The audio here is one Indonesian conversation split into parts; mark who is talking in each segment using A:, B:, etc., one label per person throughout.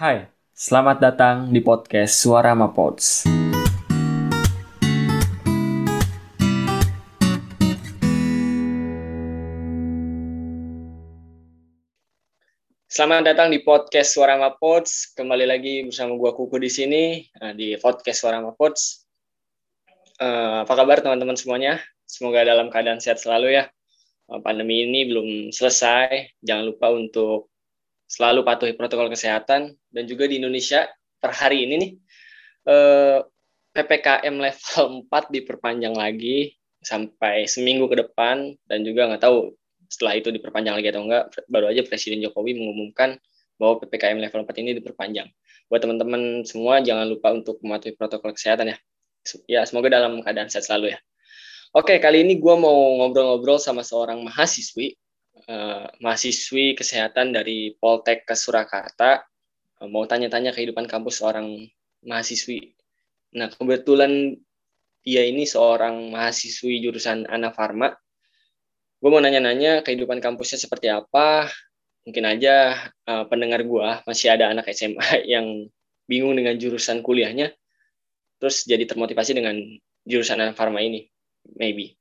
A: Hai, selamat datang di podcast Suara Mapods. Selamat datang di podcast Suara Mapods. Kembali lagi bersama gua Kuku di sini eh, di podcast Suara Mapods. Uh, apa kabar teman-teman semuanya? Semoga dalam keadaan sehat selalu ya. Uh, pandemi ini belum selesai. Jangan lupa untuk selalu patuhi protokol kesehatan dan juga di Indonesia per hari ini nih uh, PPKM level 4 diperpanjang lagi sampai seminggu ke depan dan juga nggak tahu setelah itu diperpanjang lagi atau enggak, baru aja Presiden Jokowi mengumumkan bahwa PPKM level 4 ini diperpanjang. Buat teman-teman semua, jangan lupa untuk mematuhi protokol kesehatan ya. Ya, semoga dalam keadaan sehat selalu ya. Oke, kali ini gue mau ngobrol-ngobrol sama seorang mahasiswi, uh, mahasiswi kesehatan dari Poltek ke Surakarta. Uh, mau tanya-tanya kehidupan kampus seorang mahasiswi. Nah, kebetulan dia ini seorang mahasiswi jurusan Ana Farma gue mau nanya-nanya kehidupan kampusnya seperti apa. Mungkin aja uh, pendengar gue masih ada anak SMA yang bingung dengan jurusan kuliahnya, terus jadi termotivasi dengan jurusan anak farma ini, maybe.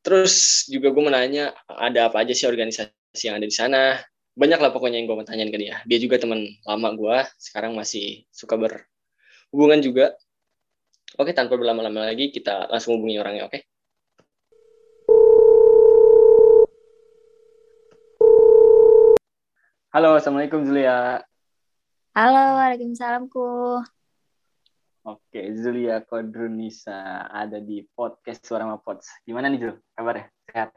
A: Terus juga gue mau nanya ada apa aja sih organisasi yang ada di sana. Banyak lah pokoknya yang gue mau tanyain ke dia. Dia juga teman lama gue, sekarang masih suka berhubungan juga. Oke, tanpa berlama-lama lagi, kita langsung hubungi orangnya, oke? Halo, Assalamualaikum Zulia.
B: Halo, Waalaikumsalam ku.
A: Oke, Zulia Kodrunisa ada di podcast Suara Mapods. Gimana nih Zul, kabarnya? Sehat?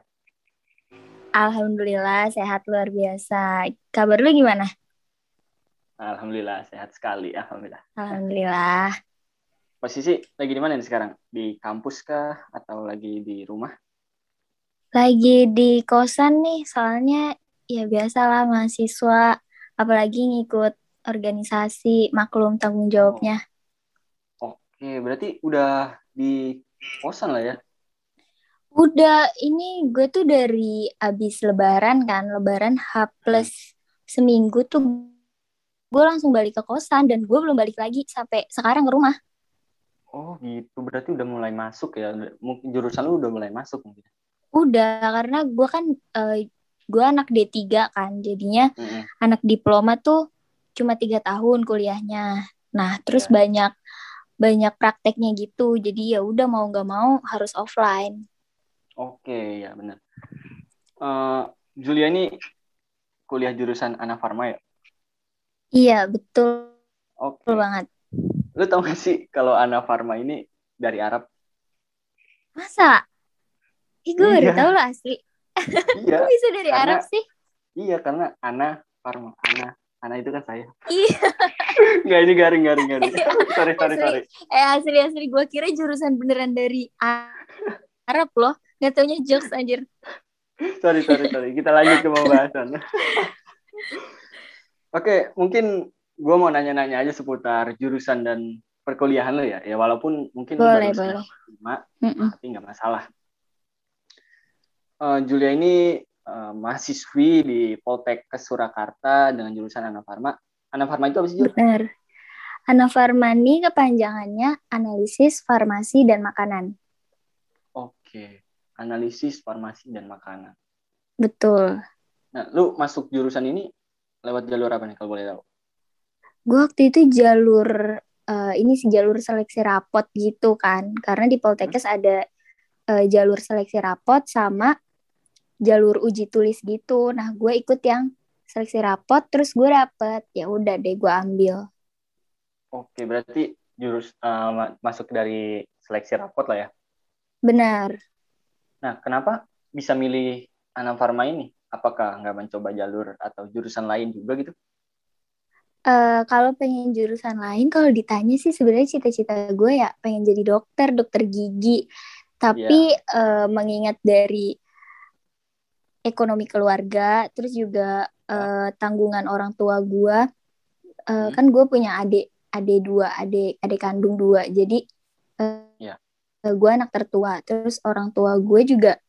B: Alhamdulillah, sehat luar biasa. Kabar lu gimana?
A: Alhamdulillah, sehat sekali. Alhamdulillah.
B: Alhamdulillah.
A: Posisi lagi di mana nih sekarang? Di kampus kah? Atau lagi di rumah?
B: Lagi di kosan nih, soalnya ya biasalah mahasiswa apalagi ngikut organisasi maklum tanggung jawabnya.
A: Oh. Oke, berarti udah di kosan lah ya?
B: Udah, ini gue tuh dari abis lebaran kan, lebaran H plus seminggu tuh gue langsung balik ke kosan dan gue belum balik lagi sampai sekarang ke rumah.
A: Oh gitu, berarti udah mulai masuk ya? Mungkin jurusan lu udah mulai masuk mungkin?
B: Udah, karena gue kan uh, gue anak D3 kan jadinya mm-hmm. anak diploma tuh cuma tiga tahun kuliahnya nah terus yeah. banyak banyak prakteknya gitu jadi ya udah mau nggak mau harus offline
A: oke okay, ya benar uh, Julia ini kuliah jurusan anak farma ya
B: iya betul
A: oke
B: okay. banget
A: lu tau gak sih kalau anak farma ini dari Arab
B: masa Ih, gue iya. baru tau lah asli
A: Iya.
B: Bisa dari karena, Arab sih?
A: Iya, karena Ana Parma. Ana. Ana itu kan saya.
B: Iya.
A: Enggak, ini garing, garing, garing. sorry, sorry, sorry.
B: Eh, asli, asli. Gue kira jurusan beneran dari Arab loh. Gak taunya jokes anjir.
A: sorry, sorry, sorry. Kita lanjut ke pembahasan. Oke, mungkin gue mau nanya-nanya aja seputar jurusan dan perkuliahan lo ya. Ya walaupun mungkin
B: boleh, baru boleh.
A: lima, mm -mm. tapi nggak masalah uh, Julia ini uh, mahasiswi di Poltek ke Surakarta dengan jurusan Anafarma. Anafarma itu apa sih?
B: Benar. Anafarma ini kepanjangannya analisis farmasi dan makanan.
A: Oke, analisis farmasi dan makanan.
B: Betul.
A: Nah, lu masuk jurusan ini lewat jalur apa nih kalau boleh tahu?
B: Gue waktu itu jalur uh, ini sih jalur seleksi rapot gitu kan, karena di Poltekkes hmm. ada uh, jalur seleksi rapot sama jalur uji tulis gitu. Nah, gue ikut yang seleksi rapot, terus gue dapet. Ya udah deh, gue ambil.
A: Oke, berarti jurus uh, masuk dari seleksi rapot lah ya?
B: Benar.
A: Nah, kenapa bisa milih Anam Farma ini? Apakah nggak mencoba jalur atau jurusan lain juga gitu?
B: Uh, kalau pengen jurusan lain, kalau ditanya sih sebenarnya cita-cita gue ya pengen jadi dokter, dokter gigi. Tapi yeah. Iya. uh, mengingat dari ekonomi keluarga, terus juga uh, tanggungan orang tua gue. Uh, hmm. Kan gue punya adik, adik dua, adik adik kandung dua. Jadi uh, yeah. gue anak tertua. Terus orang tua gue juga,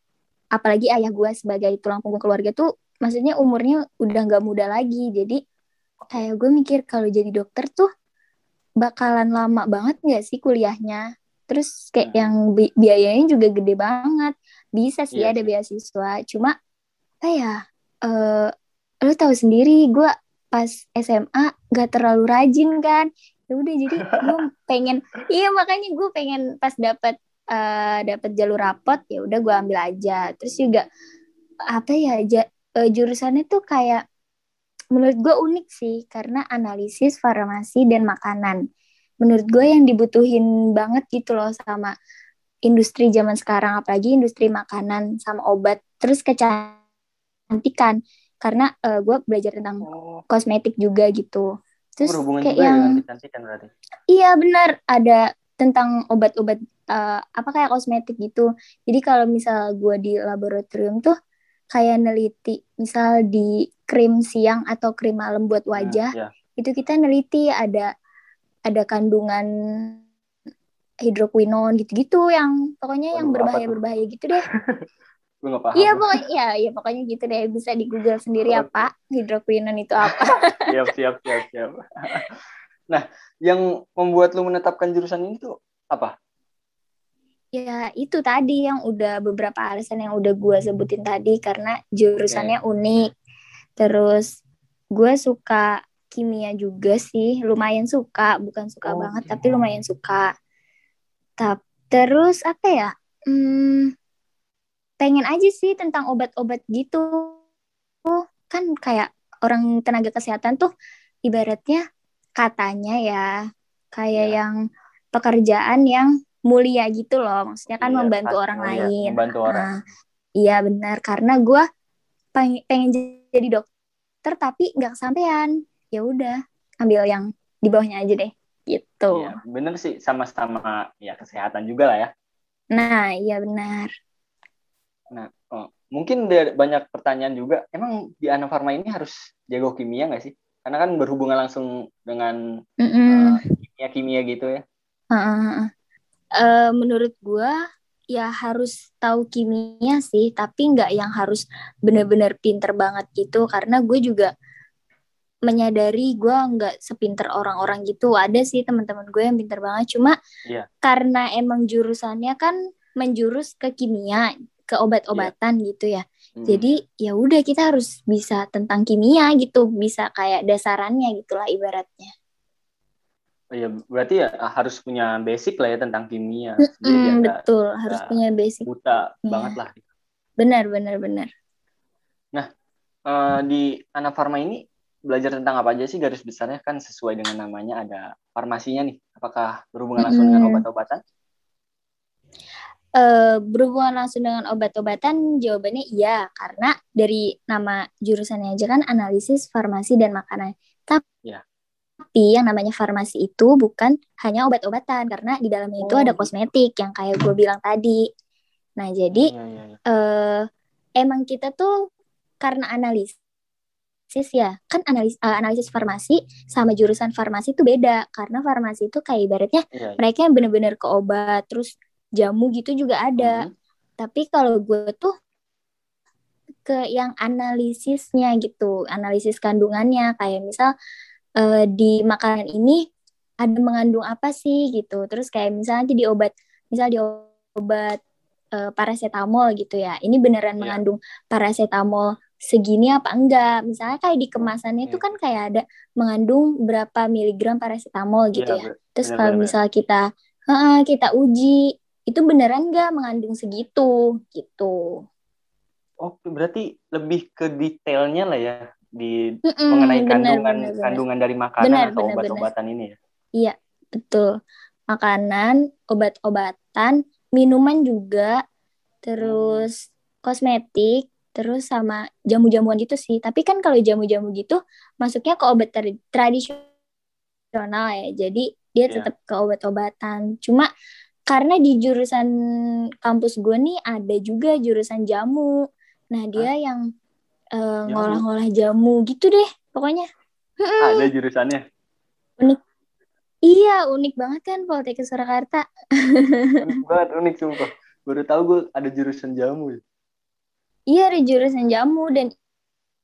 B: apalagi ayah gue sebagai tulang punggung keluarga tuh, maksudnya umurnya udah nggak muda lagi. Jadi kayak gue mikir kalau jadi dokter tuh bakalan lama banget nggak sih kuliahnya terus kayak hmm. yang bi biayanya juga gede banget bisa sih iya ada beasiswa cuma apa ya? Uh, lu tahu sendiri gue pas SMA gak terlalu rajin kan. Ya udah jadi gue pengen iya makanya gue pengen pas dapat uh, eh, dapat jalur rapot ya udah gue ambil aja. Terus juga apa ya ja, uh, jurusannya tuh kayak menurut gue unik sih karena analisis farmasi dan makanan. Menurut gue yang dibutuhin banget gitu loh sama industri zaman sekarang apalagi industri makanan sama obat. Terus kecantikan karena uh, gue belajar tentang oh. kosmetik juga gitu terus kayak yang kecantikan berarti iya benar ada tentang obat-obat uh, apa kayak kosmetik gitu jadi kalau misal gue di laboratorium tuh kayak neliti misal di krim siang atau krim malam buat nah, wajah hmm, yeah. itu kita neliti ada ada kandungan hidroquinon gitu-gitu yang pokoknya yang berbahaya-berbahaya gitu deh.
A: Gue gak paham.
B: Iya pokoknya ya, ya pokoknya gitu deh bisa di Google sendiri oh. apa hidroquinon itu apa.
A: siap siap siap siap. Nah, yang membuat lu menetapkan jurusan ini tuh apa?
B: Ya itu tadi yang udah beberapa alasan yang udah gue sebutin tadi karena jurusannya okay. unik. Terus gue suka kimia juga sih lumayan suka bukan suka oh, banget tapi lumayan suka Tap, terus apa ya hmm, pengen aja sih tentang obat-obat gitu. Oh, kan kayak orang tenaga kesehatan tuh ibaratnya katanya ya kayak ya. yang pekerjaan yang mulia gitu loh. Maksudnya kan ya, membantu orang lain.
A: membantu orang. Nah,
B: iya benar. Karena gue pengen, pengen jadi dokter tapi nggak kesampaian. Ya udah ambil yang di bawahnya aja deh. Gitu.
A: Iya, bener sih. Sama-sama ya kesehatan juga lah ya.
B: Nah, iya benar.
A: Nah, oh, mungkin ada banyak pertanyaan juga. Emang di Anafarma ini harus jago kimia nggak sih? Karena kan berhubungan langsung dengan mm -mm. Uh, kimia-kimia gitu ya.
B: Uh, uh, uh, menurut gua ya harus tahu kimia sih, tapi nggak yang harus benar-benar pinter banget gitu. Karena gue juga menyadari gue nggak sepinter orang-orang gitu ada sih teman-teman gue yang pinter banget cuma yeah. karena emang jurusannya kan menjurus ke kimia ke obat-obatan yeah. gitu ya hmm. jadi ya udah kita harus bisa tentang kimia gitu bisa kayak dasarannya gitulah ibaratnya
A: oh ya berarti ya harus punya basic lah ya tentang kimia
B: mm betul gak, harus punya basic
A: buta yeah. banget lah
B: benar benar benar
A: nah uh, di anak farma ini belajar tentang apa aja sih garis besarnya kan sesuai dengan namanya ada farmasinya nih. Apakah berhubungan langsung hmm. dengan obat-obatan?
B: Uh, berhubungan langsung dengan obat-obatan jawabannya iya karena dari nama jurusannya aja kan analisis farmasi dan makanan. Tapi ya. Tapi yang namanya farmasi itu bukan hanya obat-obatan karena di dalamnya oh. itu ada kosmetik yang kayak gue bilang tadi. Nah jadi ya, ya, ya. Uh, emang kita tuh karena analis analisis ya kan analis uh, analisis farmasi sama jurusan farmasi itu beda karena farmasi itu kayak ibaratnya. Iya. mereka yang bener-bener ke obat terus jamu gitu juga ada mm. tapi kalau gue tuh ke yang analisisnya gitu analisis kandungannya kayak misal uh, di makanan ini ada mengandung apa sih gitu terus kayak misalnya di obat misal di obat uh, paracetamol gitu ya ini beneran yeah. mengandung paracetamol segini apa enggak. Misalnya kayak di kemasannya itu iya. kan kayak ada mengandung berapa miligram paracetamol gitu ya. ya. Terus bener, kalau misalnya kita uh, kita uji itu beneran enggak mengandung segitu gitu.
A: Oh, berarti lebih ke detailnya lah ya di mm -mm, mengenai bener, kandungan bener, kandungan dari makanan bener, atau obat-obatan ini ya.
B: Iya, betul. Makanan, obat-obatan, minuman juga, terus hmm. kosmetik, terus sama jamu-jamuan gitu sih. Tapi kan kalau jamu-jamu gitu masuknya ke obat tradisional ya. Jadi dia iya. tetap yeah. ke obat-obatan. Cuma karena di jurusan kampus gue nih ada juga jurusan jamu. Nah, dia Hah? yang uh, ngolah-ngolah jamu gitu deh pokoknya.
A: Ada jurusannya.
B: Unik. Iya, unik banget kan Politeknik Surakarta.
A: unik banget, unik sumpah. Baru tahu gue ada jurusan jamu.
B: Iya ada jurusan jamu dan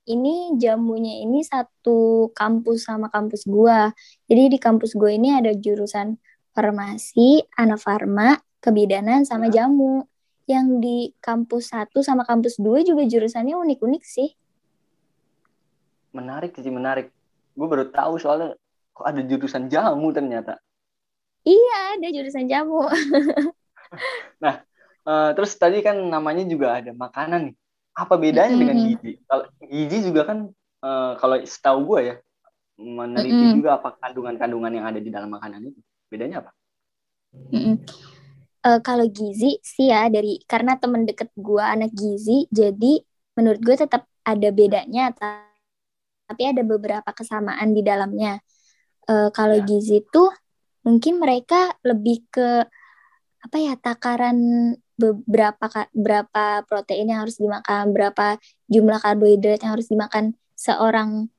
B: ini jamunya ini satu kampus sama kampus gua. Jadi di kampus gua ini ada jurusan farmasi, anafarma, kebidanan sama ya. jamu. Yang di kampus satu sama kampus dua juga jurusannya unik-unik sih.
A: Menarik sih, menarik. Gue baru tahu soalnya kok ada jurusan jamu ternyata.
B: Iya, ada jurusan jamu.
A: nah, uh, terus tadi kan namanya juga ada makanan nih apa bedanya mm -hmm. dengan gizi? Kalau gizi juga kan uh, kalau setahu gue ya meneliti mm -hmm. juga apa kandungan-kandungan yang ada di dalam makanan itu. Bedanya apa?
B: Mm -hmm. uh, kalau gizi sih ya dari karena temen deket gue anak gizi, jadi menurut gue tetap ada bedanya, tapi ada beberapa kesamaan di dalamnya. Uh, kalau ya. gizi tuh mungkin mereka lebih ke apa ya takaran beberapa berapa protein yang harus dimakan, berapa jumlah karbohidrat yang harus dimakan seorang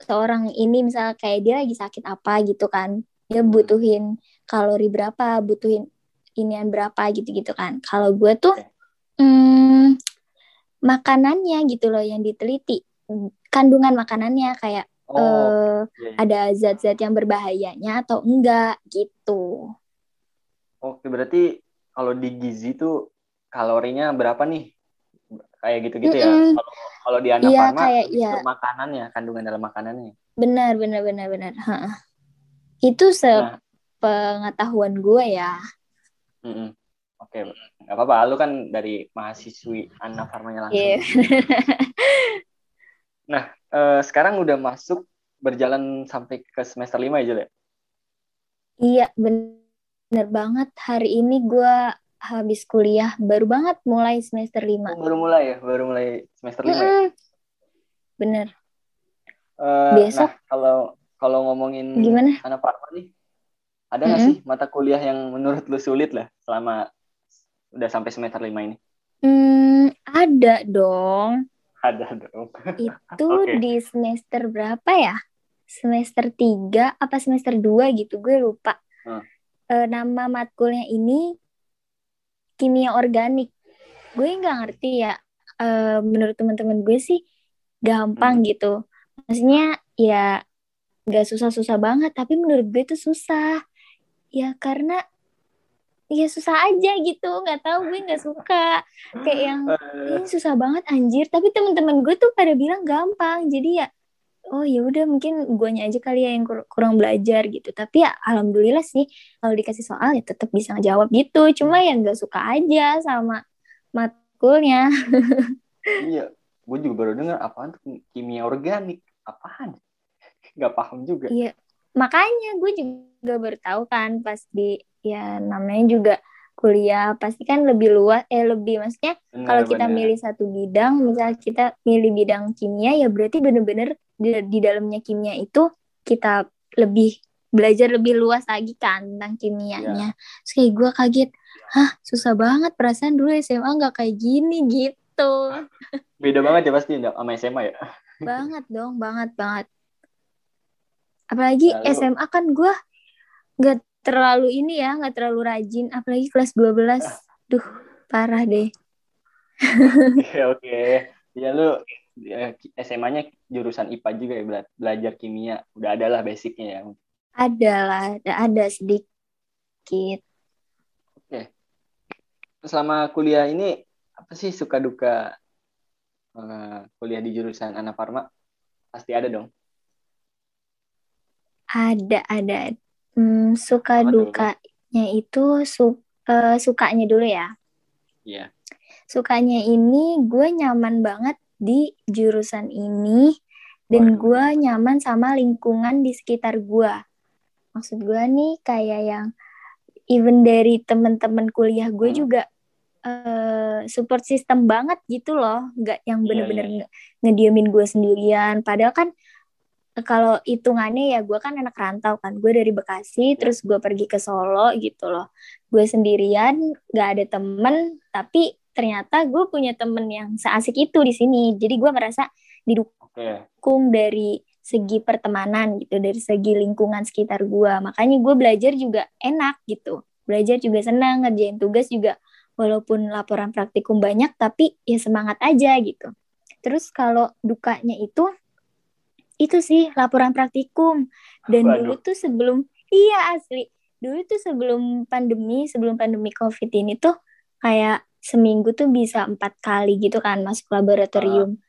B: seorang ini misal kayak dia lagi sakit apa gitu kan. Dia butuhin kalori berapa, butuhin inian berapa gitu-gitu kan. Kalau gue tuh hmm, makanannya gitu loh yang diteliti. Kandungan makanannya kayak oh, uh, ada zat-zat yang berbahayanya atau enggak gitu.
A: Oke, berarti kalau di gizi tuh kalorinya berapa nih? Kayak gitu-gitu mm -mm. ya. Kalau di anak iya, farma kayak, iya. makanannya, kandungan dalam makanannya.
B: Benar, benar, benar, benar. Ha. Itu sepengetahuan nah. gue ya.
A: Mm -mm. Oke, okay. nggak apa-apa. Lu kan dari mahasiswi anak farmanya langsung. Yeah. nah, uh, sekarang udah masuk berjalan sampai ke semester lima ya, Jul ya?
B: Iya, benar Bener banget, hari ini gue habis kuliah, baru banget mulai semester 5.
A: baru mulai ya, baru mulai semester 5 mm -hmm. ya?
B: Bener.
A: Uh, Besok. Nah, kalau kalau ngomongin
B: Gimana?
A: anak Parma nih, ada nggak mm -hmm. sih mata kuliah yang menurut lu sulit lah selama udah sampai semester 5 ini?
B: Hmm, ada dong.
A: Ada dong.
B: Itu okay. di semester berapa ya? Semester 3 apa semester 2 gitu, gue lupa. Hmm uh, nama matkulnya ini kimia organik. Gue nggak ngerti ya. Uh, menurut teman-teman gue sih gampang hmm. gitu. Maksudnya ya nggak susah-susah banget, tapi menurut gue itu susah. Ya karena ya susah aja gitu nggak tahu gue nggak suka. Kayak yang ini susah banget anjir. Tapi teman-teman gue tuh pada bilang gampang jadi ya oh ya udah mungkin guanya aja kali ya yang kur kurang belajar gitu. Tapi ya alhamdulillah sih kalau dikasih soal ya tetap bisa ngejawab gitu. Cuma ya nggak suka aja sama matkulnya.
A: Iya gue juga baru dengar apaan tuh kimia organik? Apaan nggak paham juga
B: iya makanya gue juga baru tahu kan pas di ya namanya juga kuliah pasti kan lebih luas eh lebih maksudnya kalau kita milih satu bidang misal kita milih bidang kimia ya berarti bener-bener di, di dalamnya kimia itu kita lebih belajar lebih luas lagi kan tentang kimianya. Yeah. Terus kayak gue kaget, hah susah banget perasaan dulu SMA nggak kayak gini gitu.
A: Beda banget ya pasti sama SMA ya.
B: Banget dong, banget banget. Apalagi Lalu... SMA kan gue nggak terlalu ini ya, nggak terlalu rajin. Apalagi kelas 12, duh parah deh.
A: Oke oke. Ya lu ya, SMA-nya jurusan IPA juga ya bela belajar kimia. Udah ada lah basicnya ya.
B: Ada lah ada, ada sedikit.
A: Oke. Selama kuliah ini apa sih suka duka uh, kuliah di jurusan anak farma pasti ada dong
B: ada ada hmm, suka apa dukanya dulu? itu su uh, sukanya dulu ya
A: iya yeah.
B: sukanya ini gue nyaman banget di jurusan ini dan gue nyaman sama lingkungan di sekitar gue. Maksud gue nih kayak yang even dari temen-temen kuliah gue hmm. juga uh, support system banget gitu loh, nggak yang iya, bener-bener yeah, yeah. ngediemin gue sendirian. Padahal kan kalau hitungannya ya gue kan anak rantau kan, gue dari Bekasi yeah. terus gue pergi ke Solo gitu loh. Gue sendirian, nggak ada temen, tapi ternyata gue punya temen yang seasik itu di sini jadi gue merasa didukung okay. dari segi pertemanan gitu dari segi lingkungan sekitar gue makanya gue belajar juga enak gitu belajar juga senang ngerjain tugas juga walaupun laporan praktikum banyak tapi ya semangat aja gitu Terus kalau dukanya itu itu sih laporan praktikum. Dan Waduh. dulu tuh sebelum iya asli. Dulu tuh sebelum pandemi, sebelum pandemi Covid ini tuh kayak seminggu tuh bisa empat kali gitu kan masuk laboratorium. Uh.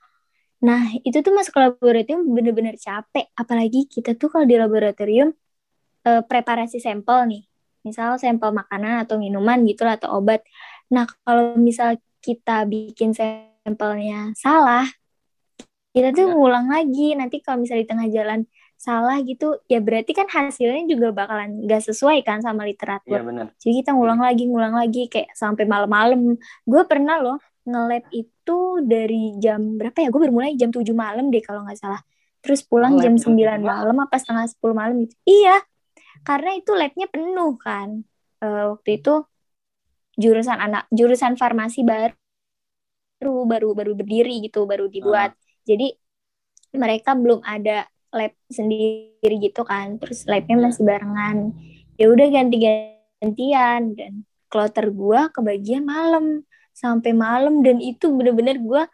B: Nah, itu tuh masuk laboratorium bener-bener capek. Apalagi kita tuh kalau di laboratorium uh, preparasi sampel nih. Misal sampel makanan atau minuman gitu lah, atau obat. Nah, kalau misal kita bikin sampelnya salah, kita tuh ya. ngulang lagi. Nanti kalau misalnya di tengah jalan salah gitu, ya berarti kan hasilnya juga bakalan gak sesuai kan sama literatur. Ya, bener. Jadi kita ngulang lagi, ngulang lagi kayak sampai malam-malam. Gue pernah loh nge-lab itu dari jam berapa ya? Gue bermulai jam 7 malam deh kalau nggak salah. Terus pulang oh, jam 9 malam apa setengah 10 malam gitu. Iya, karena itu labnya penuh kan. Uh, waktu itu jurusan anak jurusan farmasi baru baru baru berdiri gitu baru dibuat uh. Jadi mereka belum ada lab sendiri gitu kan. Terus labnya iya. masih barengan. Ya udah ganti gantian dan kloter gua kebagian malam. Sampai malam. Dan itu bener-bener gua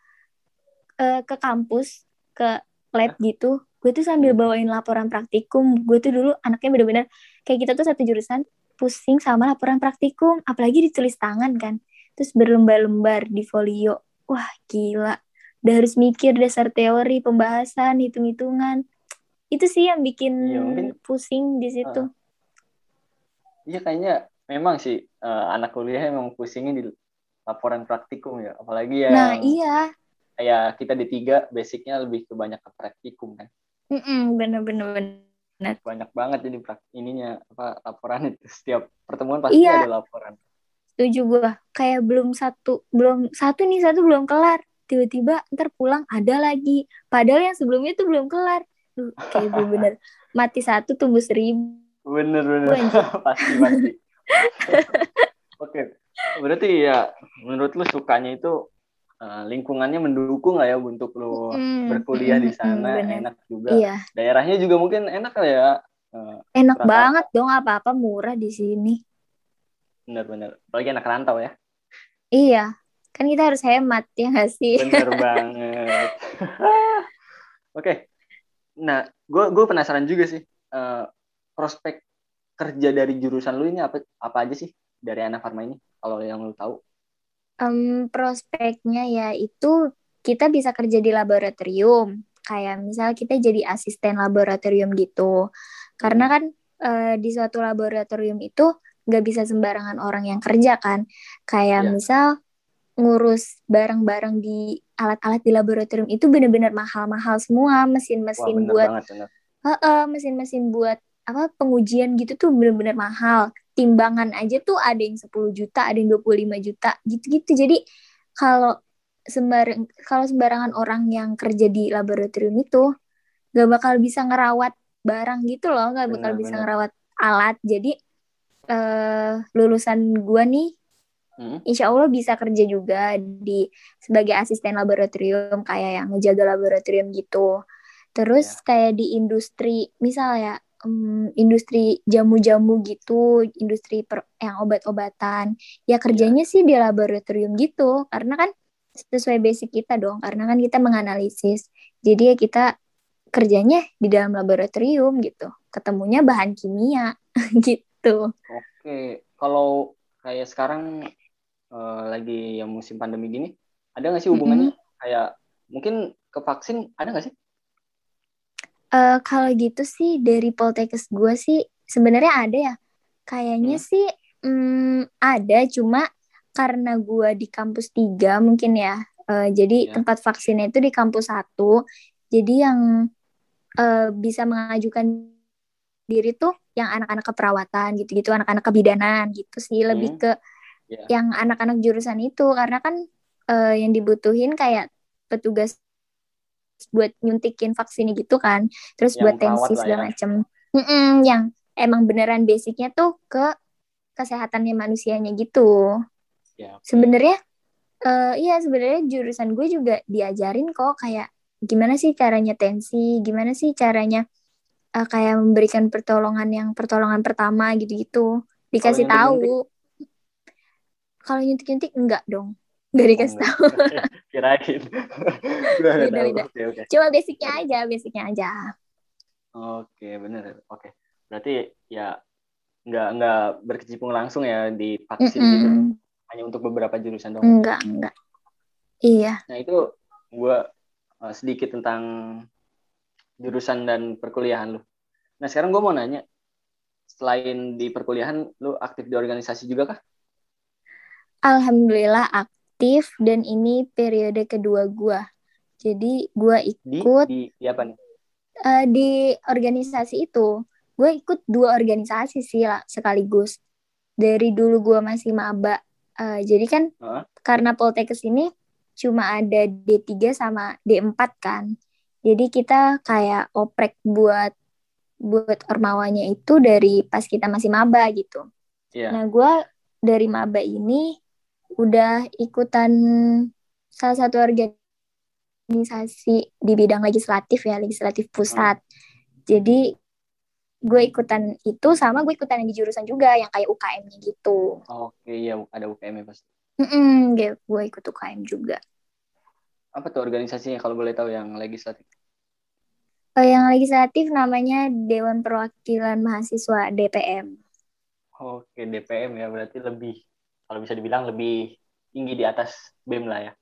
B: uh, ke kampus ke lab gitu. Gue tuh sambil hmm. bawain laporan praktikum. Gue tuh dulu anaknya bener-bener kayak kita tuh satu jurusan pusing sama laporan praktikum. Apalagi ditulis tangan kan. Terus berlembar-lembar di folio. Wah gila udah harus mikir dasar teori pembahasan hitung-hitungan itu sih yang bikin ya, mungkin, pusing di situ uh,
A: iya kayaknya memang sih uh, anak kuliah emang pusingnya di laporan praktikum ya apalagi ya
B: nah iya
A: kayak kita di tiga basicnya lebih ke banyak ke praktikum kan
B: bener-bener
A: Nah. Banyak banget jadi ininya apa laporan itu setiap pertemuan pasti iya. ada laporan.
B: Setuju gue. Kayak belum satu belum satu nih satu belum kelar. Tiba-tiba ntar pulang ada lagi. Padahal yang sebelumnya tuh belum kelar. Duh, kayak bener-bener mati satu tumbuh seribu.
A: Bener bener. pasti pasti. Oke. Berarti ya menurut lu sukanya itu uh, lingkungannya mendukung lah ya untuk lo mm, berkuliah mm, di sana mm, enak juga iya. daerahnya juga mungkin enak lah ya
B: uh, enak banget dong apa-apa murah di sini
A: bener-bener apalagi anak rantau ya
B: iya kan kita harus hemat ya nggak sih?
A: Bener banget. Oke. Okay. nah gue gue penasaran juga sih uh, prospek kerja dari jurusan lu ini apa apa aja sih dari anak farma ini kalau yang lu tahu?
B: Um, prospeknya ya itu kita bisa kerja di laboratorium. Kayak misal kita jadi asisten laboratorium gitu. Karena kan uh, di suatu laboratorium itu nggak bisa sembarangan orang yang kerja kan. Kayak yeah. misal ngurus barang-barang di alat-alat di laboratorium itu benar-benar mahal-mahal semua mesin-mesin buat uh, uh, mesin-mesin buat apa pengujian gitu tuh benar-benar mahal timbangan aja tuh ada yang 10 juta, ada yang 25 juta, gitu-gitu. Jadi kalau sembarang kalau sembarangan orang yang kerja di laboratorium itu gak bakal bisa ngerawat barang gitu loh, gak bakal benar, bisa benar. ngerawat alat. Jadi uh, lulusan gua nih hmm? Insya Allah bisa kerja juga di sebagai asisten laboratorium kayak yang ngejaga laboratorium gitu. Terus ya. kayak di industri misal ya um, industri jamu-jamu gitu, industri per, yang obat-obatan. Ya kerjanya yeah. sih di laboratorium gitu, karena kan sesuai basic kita dong, karena kan kita menganalisis. Jadi ya kita kerjanya di dalam laboratorium gitu, ketemunya bahan kimia gitu.
A: Oke, kalau kayak sekarang uh, lagi yang musim pandemi gini, ada nggak sih hubungannya? Mm -hmm. Kayak mungkin ke vaksin ada nggak sih?
B: Uh, kalau gitu sih dari Poltekkes gue sih sebenarnya ada ya. Kayaknya hmm. sih um, ada cuma karena gue di kampus tiga mungkin ya. Uh, jadi yeah. tempat vaksinnya itu di kampus satu. Jadi yang uh, bisa mengajukan diri tuh yang anak-anak keperawatan gitu-gitu, anak-anak kebidanan gitu sih lebih hmm. ke yeah. yang anak-anak jurusan itu karena kan uh, yang dibutuhin kayak petugas buat nyuntikin vaksin gitu kan terus yang buat tensi segala ya. macem mm yang emang beneran basicnya tuh ke kesehatannya manusianya gitu ya, okay. sebenarnya uh, iya sebenarnya jurusan gue juga diajarin kok kayak gimana sih caranya tensi gimana sih caranya uh, kayak memberikan pertolongan yang pertolongan pertama gitu-gitu dikasih tahu kalau nyuntik-nyuntik enggak dong dikasih
A: Oh,
B: tahu.
A: enggak. Kirain. Udah
B: Beda,
A: tahu.
B: beda.
A: Oke, oke.
B: Cuma basicnya aja, basicnya aja.
A: Oke, bener. Oke. Berarti ya nggak nggak berkecimpung langsung ya di vaksin gitu.
B: Mm-mm.
A: Hanya untuk beberapa jurusan dong.
B: Enggak, enggak. Iya.
A: Nah itu gue uh, sedikit tentang jurusan dan perkuliahan lu. Nah sekarang gue mau nanya, selain di perkuliahan, lu aktif di organisasi juga kah?
B: Alhamdulillah aktif dan ini periode kedua gua. Jadi gua
A: Di,
B: ikut
A: di, di apa nih?
B: eh, di organisasi itu. Gue ikut dua organisasi sih lah sekaligus. Dari dulu gua masih maba. Eh, jadi kan
A: Heeh.
B: karena Poltekkes ini cuma ada D3 sama D4 kan. Jadi kita kayak oprek buat buat ormawanya itu dari pas kita masih maba gitu.
A: Iya.
B: Nah, gue dari maba ini udah ikutan salah satu organisasi di bidang legislatif ya, legislatif pusat. Jadi gue ikutan itu sama gue ikutan yang di jurusan juga yang kayak UKM-nya gitu.
A: Oke, iya ada UKM ya pasti.
B: Mm-mm, gue gue ikut UKM juga.
A: Apa tuh organisasinya kalau boleh tahu yang legislatif?
B: Eh, yang legislatif namanya Dewan Perwakilan Mahasiswa DPM.
A: Oke, DPM ya berarti lebih kalau bisa dibilang lebih tinggi di atas BEM lah ya.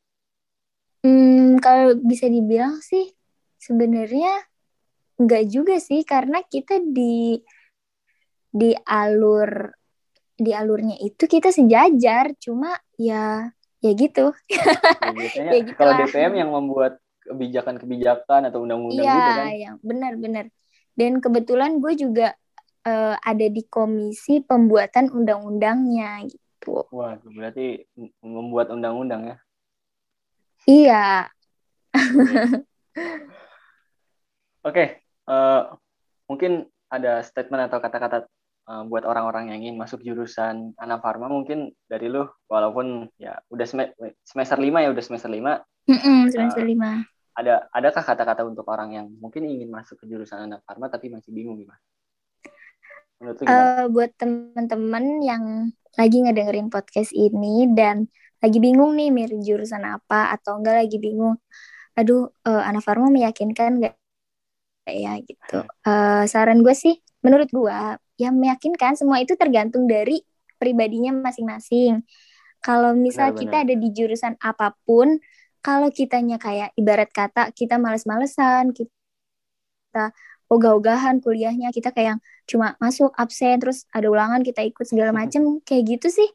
B: Hmm, kalau bisa dibilang sih sebenarnya enggak juga sih karena kita di di alur di alurnya itu kita sejajar cuma ya ya gitu.
A: Ya, biasanya
B: Ya gitu
A: kalau
B: lah.
A: DPM yang membuat kebijakan-kebijakan atau undang-undang
B: Iya,
A: gitu kan.
B: yang benar-benar. Dan kebetulan gue juga eh, ada di komisi pembuatan undang-undangnya gitu.
A: Wah, berarti membuat undang-undang ya.
B: Iya,
A: Oke, eh, mungkin ada statement atau kata-kata eh, buat orang-orang yang ingin masuk jurusan Anafarma mungkin dari lu walaupun ya udah sem- semester 5 ya udah semester 5
B: Mm-mm, semester lima.
A: ada adakah kata-kata untuk orang yang mungkin ingin masuk ke jurusan Anafarma tapi masih bingung gimana?
B: Eh, buat teman-teman yang lagi ngedengerin podcast ini dan lagi bingung nih milih jurusan apa atau enggak lagi bingung, aduh eh, Ana Farma meyakinkan nggak ya gitu. Eh, saran gue sih, menurut gue ya meyakinkan semua itu tergantung dari pribadinya masing-masing. Kalau misal
A: Benar,
B: kita
A: benar.
B: ada di jurusan apa pun, kalau kitanya kayak ibarat kata kita males-malesan, kita ogah-ogahan kuliahnya, kita kayak cuma masuk absen terus ada ulangan kita ikut segala macem. Kayak gitu sih.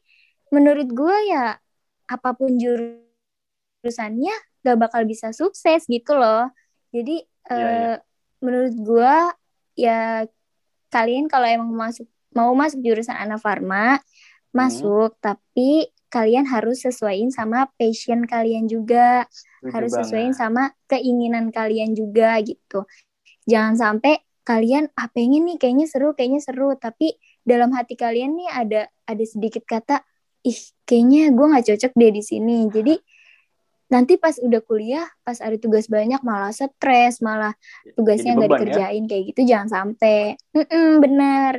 B: Menurut gue ya apa pun jurusannya gak bakal bisa sukses gitu loh. Jadi
A: Iya, iya.
B: eh, menurut gue ya kalian kalau emang masuk mau masuk jurusan Anafarma masuk. Tapi kalian harus sesuaiin sama passion kalian juga.
A: Setuju
B: harus
A: banget.
B: sesuaiin sama keinginan kalian juga gitu. Jangan sampai kalian ah pengen nih kayaknya seru, kayaknya seru, tapi dalam hati kalian nih ada ada sedikit kata ih kayaknya gue nggak cocok deh di sini. Jadi nanti pas udah kuliah, pas ada tugas banyak malah stres, malah tugasnya nggak
A: ya?
B: dikerjain kayak gitu jangan sampai. Mm-mm, bener.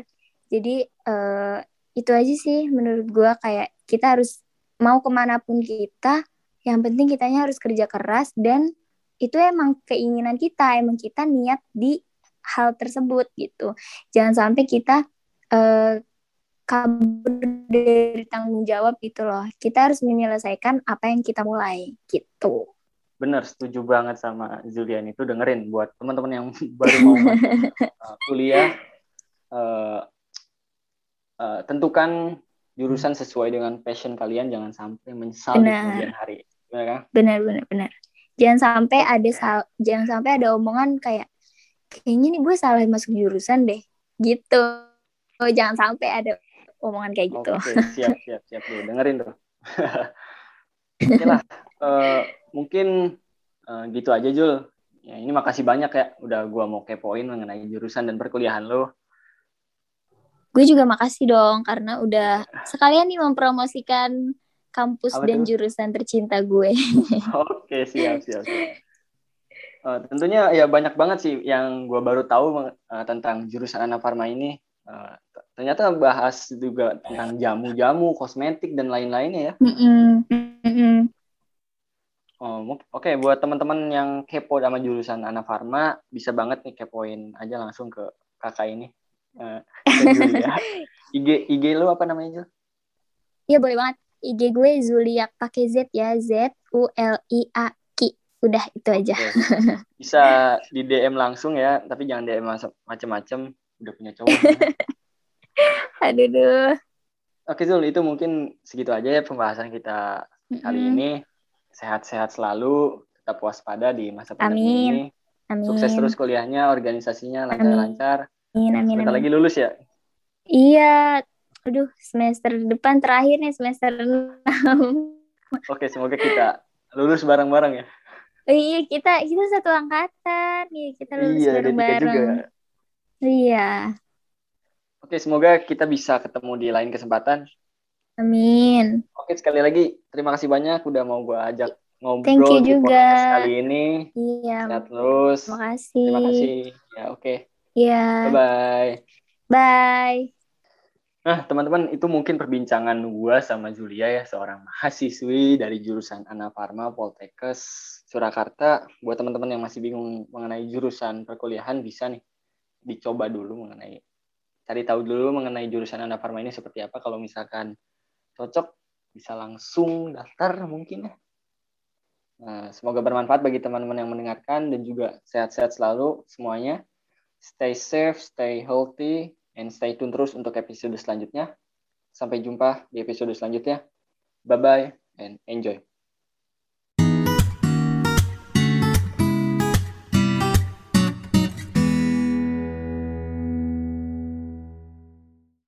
B: Jadi eh, itu aja sih menurut gue kayak kita harus mau ke mana pun kita, yang penting kitanya harus kerja keras dan itu emang keinginan kita, emang kita niat di hal tersebut gitu. Jangan sampai kita eh, kabur dari tanggung jawab gitu loh. Kita harus menyelesaikan apa yang kita mulai gitu.
A: Bener, setuju banget sama Julian itu dengerin buat teman-teman yang baru mau uh, kuliah uh, uh, tentukan jurusan sesuai dengan passion kalian jangan sampai menyesal di
B: Benar.
A: kemudian hari. Benar kan?
B: Benar benar benar. Jangan sampai ada sal- jangan sampai ada omongan kayak kayaknya nih gue salah masuk jurusan deh. Gitu. Oh, jangan sampai ada omongan kayak gitu.
A: Oke, siap, siap, siap tuh. Dengerin tuh. Oke lah, eh, mungkin eh, gitu aja Jul. Ya, ini makasih banyak ya, udah gua mau kepoin mengenai jurusan dan perkuliahan lo.
B: Gue juga makasih dong karena udah sekalian nih mempromosikan kampus
A: Apa
B: dan
A: tuh?
B: jurusan tercinta gue.
A: Oke, siap, siap, siap. Eh, tentunya ya banyak banget sih yang gua baru tahu eh, tentang jurusan Anafarma ini. Eh, t- ternyata bahas juga tentang jamu-jamu, kosmetik dan lain-lainnya ya.
B: Mm-mm. Mm-mm.
A: Oh, oke okay. buat teman-teman yang kepo sama jurusan Ana Farma bisa banget nih kepoin aja langsung ke kakak ini. Uh, Julia. IG IG lu apa namanya Jul?
B: Iya boleh banget. IG gue Zulia pakai Z ya Z U L I A K. Udah itu aja. Okay.
A: Bisa di DM langsung ya, tapi jangan DM macam-macam. Udah punya cowok.
B: Aduh. Duh.
A: Oke Zul, itu mungkin segitu aja ya pembahasan kita kali mm -hmm. ini sehat-sehat selalu, tetap waspada di masa pandemi amin. ini. Amin. Sukses terus kuliahnya, organisasinya lancar-lancar. Amin. Amin. Sebentar lagi lulus ya?
B: Iya. Aduh, semester depan terakhir nih, semester 6.
A: Oke, semoga kita lulus bareng-bareng ya.
B: Oh, iya, kita kita satu angkatan. Iya, kita lulus iya, bareng-bareng. Iya.
A: Oke, semoga kita bisa ketemu di lain kesempatan.
B: Amin.
A: Oke, sekali lagi terima kasih banyak udah mau gue ajak ngobrol
B: Thank you di juga.
A: kali ini.
B: Iya.
A: Sehat terus.
B: Terima kasih.
A: Terima kasih. Ya, oke. Okay.
B: Iya.
A: Bye-bye.
B: Bye.
A: Nah, teman-teman, itu mungkin perbincangan gue sama Julia ya, seorang mahasiswi dari jurusan Anafarma Poltekkes Surakarta. Buat teman-teman yang masih bingung mengenai jurusan perkuliahan, bisa nih dicoba dulu mengenai, cari tahu dulu mengenai jurusan Anafarma ini seperti apa. Kalau misalkan cocok bisa langsung daftar mungkin ya. Nah, semoga bermanfaat bagi teman-teman yang mendengarkan dan juga sehat-sehat selalu semuanya. Stay safe, stay healthy, and stay tune terus untuk episode selanjutnya. Sampai jumpa di episode selanjutnya. Bye-bye and enjoy.